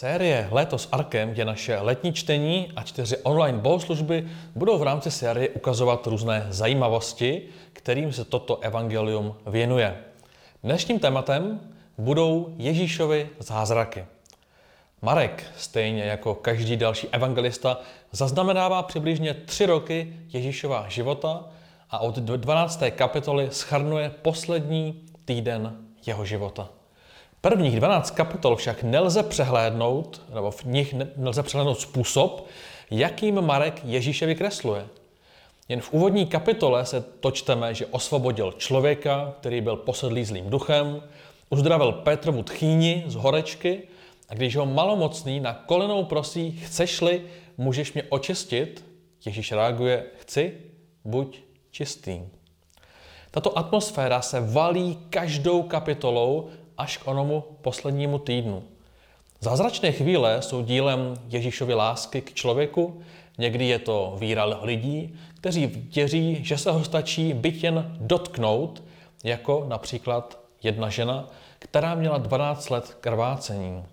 Série Léto s Arkem je naše letní čtení a čtyři online bohoslužby budou v rámci série ukazovat různé zajímavosti, kterým se toto evangelium věnuje. Dnešním tématem budou Ježíšovi zázraky. Marek, stejně jako každý další evangelista, zaznamenává přibližně tři roky Ježíšova života a od 12. kapitoly schrnuje poslední týden jeho života. Prvních 12 kapitol však nelze přehlédnout, nebo v nich nelze přehlédnout způsob, jakým Marek Ježíše vykresluje. Jen v úvodní kapitole se točteme, že osvobodil člověka, který byl posedlý zlým duchem, uzdravil Petrovu tchýni z horečky a když ho malomocný na kolenou prosí, chceš-li, můžeš mě očistit, Ježíš reaguje, chci, buď čistý. Tato atmosféra se valí každou kapitolou až k onomu poslednímu týdnu. Zázračné chvíle jsou dílem Ježíšovy lásky k člověku, někdy je to víra lidí, kteří věří, že se ho stačí byt jen dotknout, jako například jedna žena, která měla 12 let krvácení.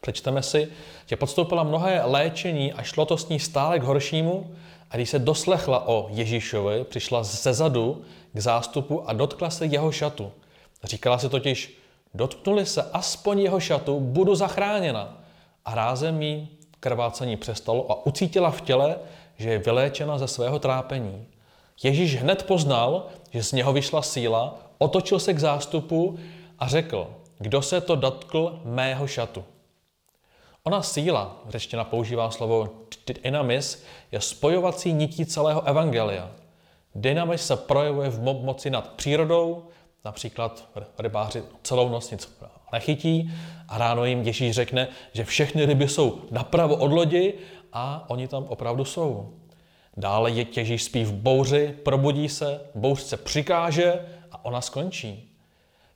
Přečteme si, že podstoupila mnohé léčení a šlo to s ní stále k horšímu a když se doslechla o Ježíšovi, přišla ze zadu k zástupu a dotkla se jeho šatu – Říkala si totiž, dotknuli se aspoň jeho šatu, budu zachráněna. A rázem jí krvácení přestalo a ucítila v těle, že je vyléčena ze svého trápení. Ježíš hned poznal, že z něho vyšla síla, otočil se k zástupu a řekl, kdo se to dotkl mého šatu. Ona síla, řečtina používá slovo dynamis, je spojovací nití celého evangelia. Dynamis se projevuje v moci nad přírodou, Například rybáři celou noc nic nechytí a ráno jim Ježíš řekne, že všechny ryby jsou napravo od lodi a oni tam opravdu jsou. Dále je Ježíš spí v bouři, probudí se, bouřce přikáže a ona skončí.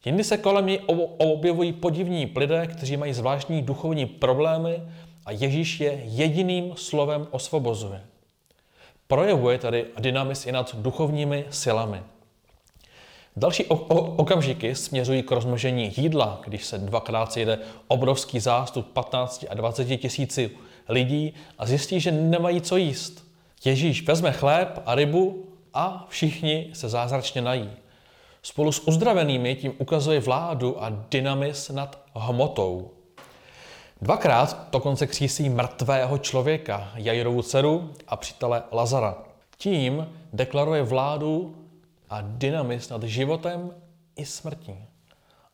Jindy se kolem ní objevují podivní lidé, kteří mají zvláštní duchovní problémy a Ježíš je jediným slovem osvobozuje. Projevuje tady dynamis i nad duchovními silami. Další okamžiky směřují k rozmnožení jídla, když se dvakrát sejde obrovský zástup 15 a 20 tisíci lidí a zjistí, že nemají co jíst. Ježíš vezme chléb a rybu a všichni se zázračně nají. Spolu s uzdravenými tím ukazuje vládu a dynamis nad hmotou. Dvakrát dokonce křísí mrtvého člověka, Jairovu dceru a přítele Lazara. Tím deklaruje vládu a dynamis nad životem i smrtí.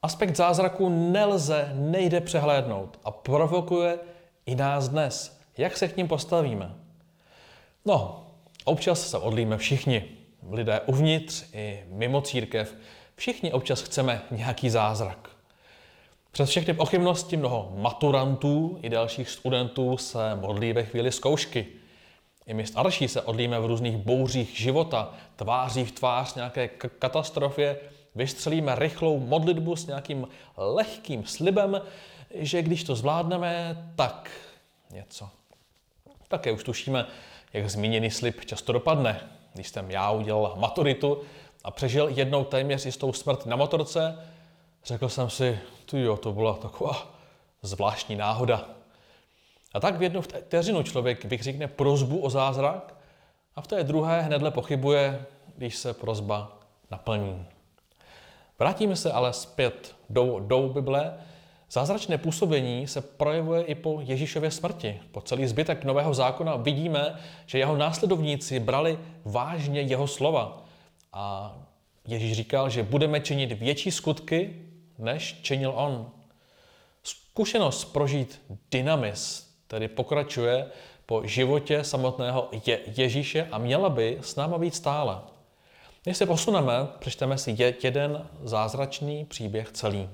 Aspekt zázraku nelze, nejde přehlédnout a provokuje i nás dnes. Jak se k ním postavíme? No, občas se odlíme všichni. Lidé uvnitř i mimo církev. Všichni občas chceme nějaký zázrak. Přes všechny pochybnosti mnoho maturantů i dalších studentů se modlí ve chvíli zkoušky – i my starší se odlíme v různých bouřích života, tváří v tvář nějaké k- katastrofě, vystřelíme rychlou modlitbu s nějakým lehkým slibem, že když to zvládneme, tak něco. Také už tušíme, jak zmíněný slib často dopadne. Když jsem já udělal maturitu a přežil jednou téměř jistou smrt na motorce, řekl jsem si, tu jo, to byla taková zvláštní náhoda. A tak v jednu vteřinu člověk vykřikne prozbu o zázrak a v té druhé hnedle pochybuje, když se prozba naplní. Vrátíme se ale zpět do, do Bible. Zázračné působení se projevuje i po Ježíšově smrti. Po celý zbytek Nového zákona vidíme, že jeho následovníci brali vážně jeho slova. A Ježíš říkal, že budeme činit větší skutky, než činil on. Zkušenost prožít dynamis, tedy pokračuje po životě samotného Je- Ježíše a měla by s náma být stále. Když se posuneme, přečteme si jeden zázračný příběh celý.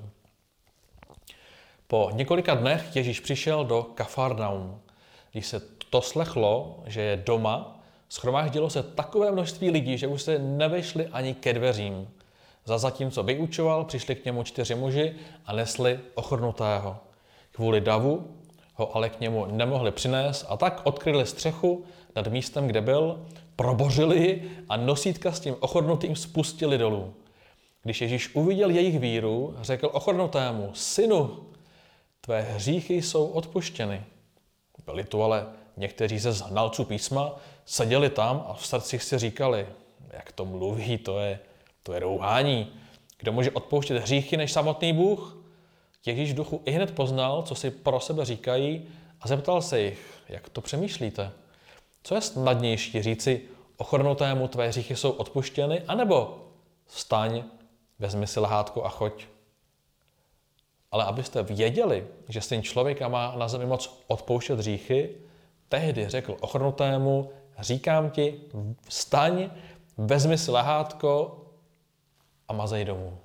Po několika dnech Ježíš přišel do Kafarnaum. Když se to slechlo, že je doma, schromáždilo se takové množství lidí, že už se nevešli ani ke dveřím. Za zatímco vyučoval, přišli k němu čtyři muži a nesli ochrnutého. Kvůli davu ho ale k němu nemohli přinést a tak odkryli střechu nad místem, kde byl, probořili ji a nosítka s tím ochornutým spustili dolů. Když Ježíš uviděl jejich víru, řekl ochornutému, synu, tvé hříchy jsou odpuštěny. Byli tu ale někteří ze znalců písma, seděli tam a v srdcích si říkali, jak to mluví, to je, to je rouhání. Kdo může odpouštět hříchy než samotný Bůh? Ježíš v duchu i hned poznal, co si pro sebe říkají a zeptal se jich, jak to přemýšlíte. Co je snadnější říci, ochrnutému tvé hříchy jsou odpuštěny, anebo vstaň, vezmi si lehátko a choď. Ale abyste věděli, že syn člověka má na zemi moc odpouštět hříchy, tehdy řekl ochrnutému, říkám ti, vstaň, vezmi si lehátko a mazej domů.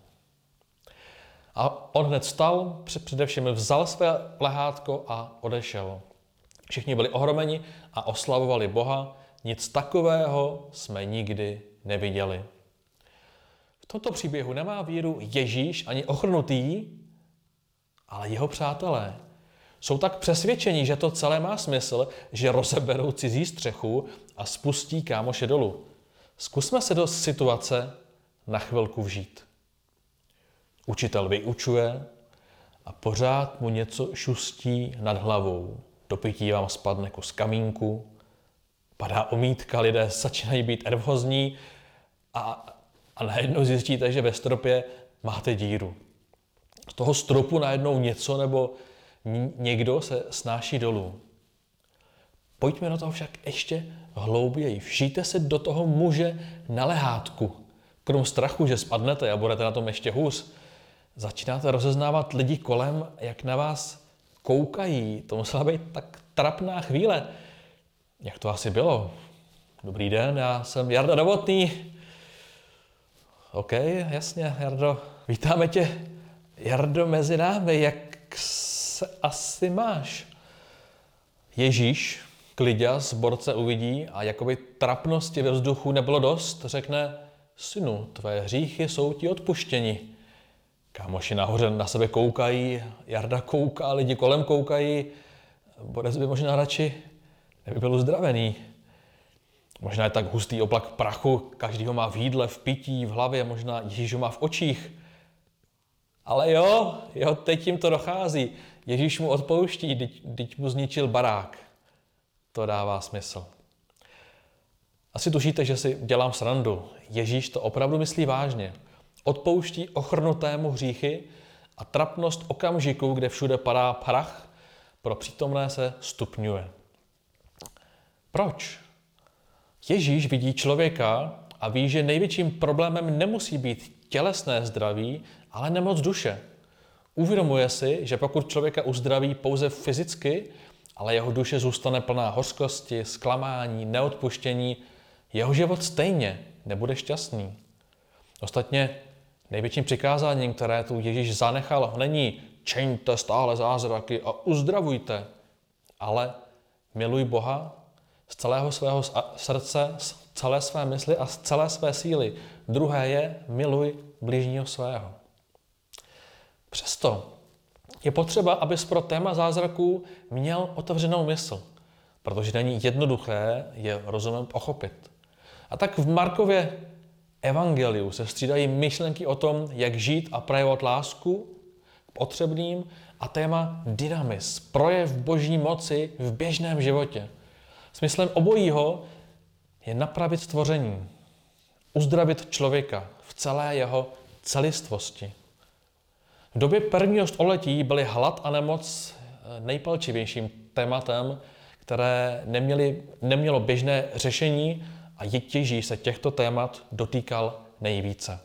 A on hned vstal, především vzal své lehátko a odešel. Všichni byli ohromeni a oslavovali Boha. Nic takového jsme nikdy neviděli. V tomto příběhu nemá víru Ježíš ani ochrnutý, ale jeho přátelé. Jsou tak přesvědčeni, že to celé má smysl, že rozeberou cizí střechu a spustí kámoše dolů. Zkusme se do situace na chvilku vžít. Učitel vyučuje a pořád mu něco šustí nad hlavou. Do pití vám spadne kus kamínku, padá omítka, lidé začínají být nervózní a, a najednou zjistíte, že ve stropě máte díru. Z toho stropu najednou něco nebo někdo se snáší dolů. Pojďme do toho však ještě hlouběji. Vžijte se do toho muže na lehátku. Krom strachu, že spadnete a budete na tom ještě hůř, začínáte rozeznávat lidi kolem, jak na vás koukají. To musela být tak trapná chvíle. Jak to asi bylo? Dobrý den, já jsem Jarda Novotný. OK, jasně, Jardo, vítáme tě. Jardo, mezi námi, jak se asi máš? Ježíš, Klidia z borce uvidí a jakoby trapnosti ve vzduchu nebylo dost, řekne, synu, tvé hříchy jsou ti odpuštěni. Kámoši nahoře na sebe koukají, Jarda kouká, lidi kolem koukají, Borec by možná radši neby byl uzdravený. Možná je tak hustý oblak prachu, každý ho má v jídle, v pití, v hlavě, možná Ježíš ho má v očích. Ale jo, jo, teď jim to dochází. Ježíš mu odpouští, teď mu zničil barák. To dává smysl. Asi tušíte, že si dělám srandu. Ježíš to opravdu myslí vážně. Odpouští ochrnutému hříchy a trapnost okamžiku, kde všude padá prach, pro přítomné se stupňuje. Proč? Ježíš vidí člověka a ví, že největším problémem nemusí být tělesné zdraví, ale nemoc duše. Uvědomuje si, že pokud člověka uzdraví pouze fyzicky, ale jeho duše zůstane plná hořkosti, zklamání, neodpuštění, jeho život stejně nebude šťastný. Ostatně největším přikázáním, které tu Ježíš zanechal, není čeňte stále zázraky a uzdravujte, ale miluj Boha z celého svého srdce, z celé své mysli a z celé své síly. Druhé je miluj blížního svého. Přesto je potřeba, abys pro téma zázraků měl otevřenou mysl, protože není jednoduché je rozumem pochopit. A tak v Markově evangeliu se střídají myšlenky o tom, jak žít a projevovat lásku k potřebným a téma dynamis, projev boží moci v běžném životě. Smyslem obojího je napravit stvoření, uzdravit člověka v celé jeho celistvosti. V době prvního století byly hlad a nemoc eh, nejpalčivějším tématem, které neměli, nemělo běžné řešení a těží se těchto témat dotýkal nejvíce.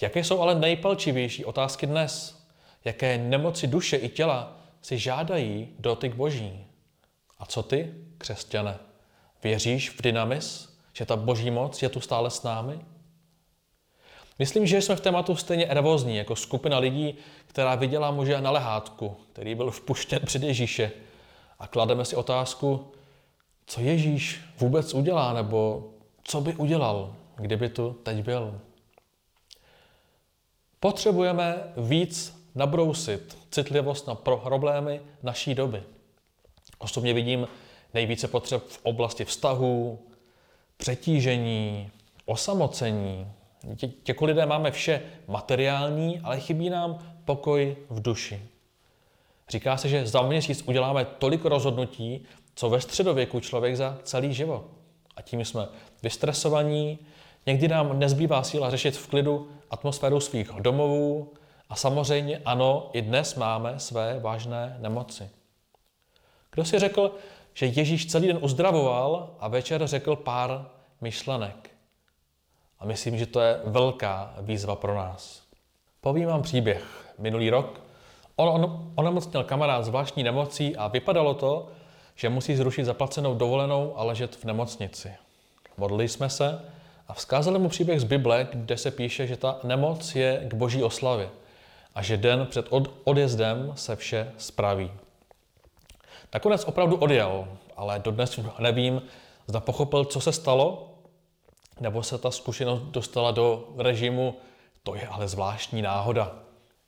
Jaké jsou ale nejpalčivější otázky dnes? Jaké nemoci duše i těla si žádají dotyk boží? A co ty, křesťane? Věříš v dynamis, že ta boží moc je tu stále s námi? Myslím, že jsme v tématu stejně nervózní jako skupina lidí, která viděla muže na lehátku, který byl vpuštěn před Ježíše. A klademe si otázku, co Ježíš vůbec udělá, nebo co by udělal, kdyby tu teď byl. Potřebujeme víc nabrousit citlivost na problémy naší doby. Osobně vidím nejvíce potřeb v oblasti vztahů, přetížení, osamocení. Jako lidé máme vše materiální, ale chybí nám pokoj v duši. Říká se, že za měsíc uděláme tolik rozhodnutí, co ve středověku člověk za celý život. A tím jsme vystresovaní, někdy nám nezbývá síla řešit v klidu atmosféru svých domovů a samozřejmě ano, i dnes máme své vážné nemoci. Kdo si řekl, že Ježíš celý den uzdravoval a večer řekl pár myšlenek? A myslím, že to je velká výzva pro nás. Povím vám příběh. Minulý rok on, on onemocněl kamarád zvláštní nemocí a vypadalo to, že musí zrušit zaplacenou dovolenou a ležet v nemocnici. Modlili jsme se a vzkázali mu příběh z Bible, kde se píše, že ta nemoc je k boží oslavě a že den před odjezdem se vše spraví. Nakonec opravdu odjel, ale dodnes nevím, zda pochopil, co se stalo, nebo se ta zkušenost dostala do režimu, to je ale zvláštní náhoda.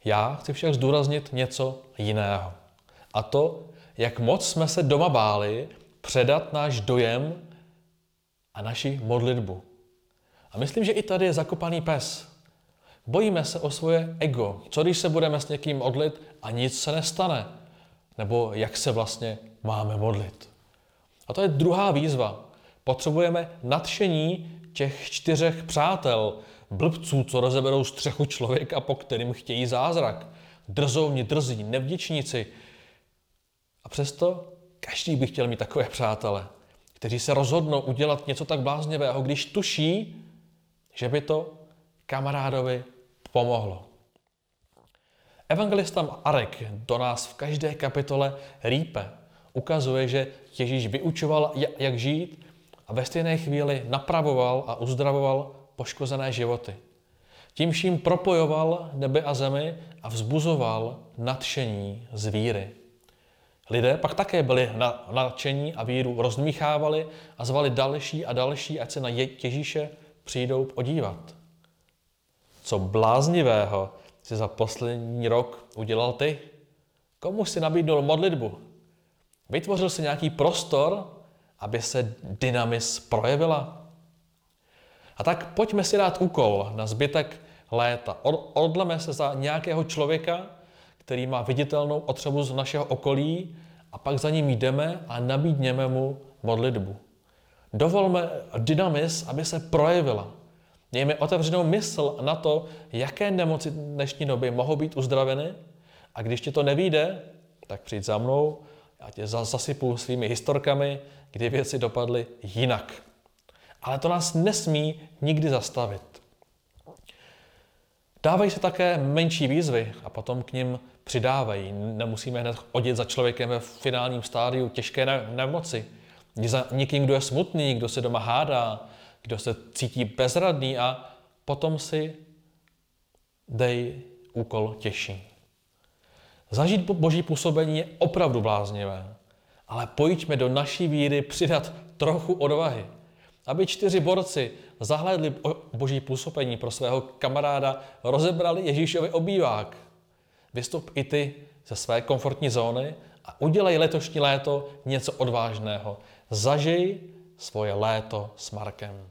Já chci však zdůraznit něco jiného. A to, jak moc jsme se doma báli předat náš dojem a naši modlitbu. A myslím, že i tady je zakopaný pes. Bojíme se o svoje ego. Co když se budeme s někým modlit a nic se nestane? Nebo jak se vlastně máme modlit? A to je druhá výzva. Potřebujeme nadšení těch čtyřech přátel, blbců, co rozeberou střechu člověka, po kterým chtějí zázrak. Drzovni, drzí, nevděčníci. A přesto každý by chtěl mít takové přátele, kteří se rozhodnou udělat něco tak bláznivého, když tuší, že by to kamarádovi pomohlo. Evangelista Arek do nás v každé kapitole rýpe. Ukazuje, že Ježíš vyučoval, jak žít a ve stejné chvíli napravoval a uzdravoval poškozené životy. Tím vším propojoval nebe a zemi a vzbuzoval nadšení z víry. Lidé pak také byli nadšení a víru rozmíchávali a zvali další a další, ať se na Ježíše přijdou podívat. Co bláznivého si za poslední rok udělal ty? Komu si nabídnul modlitbu? Vytvořil si nějaký prostor, aby se dynamis projevila? A tak pojďme si dát úkol na zbytek léta. Odleme se za nějakého člověka, který má viditelnou otřebu z našeho okolí a pak za ním jdeme a nabídněme mu modlitbu. Dovolme dynamis, aby se projevila. Mějme otevřenou mysl na to, jaké nemoci dnešní doby mohou být uzdraveny a když ti to nevíde, tak přijď za mnou, já tě zasypu svými historkami, kdy věci dopadly jinak. Ale to nás nesmí nikdy zastavit. Dávají se také menší výzvy a potom k ním přidávají. Nemusíme hned odjet za člověkem ve finálním stádiu těžké nemoci. Za někým, kdo je smutný, kdo se doma hádá, kdo se cítí bezradný a potom si dej úkol těžší. Zažít boží působení je opravdu bláznivé, ale pojďme do naší víry přidat trochu odvahy. Aby čtyři borci zahlédli boží působení pro svého kamaráda, rozebrali Ježíšovi obývák. Vystup i ty ze své komfortní zóny a udělej letošní léto něco odvážného. Zažij svoje léto s Markem.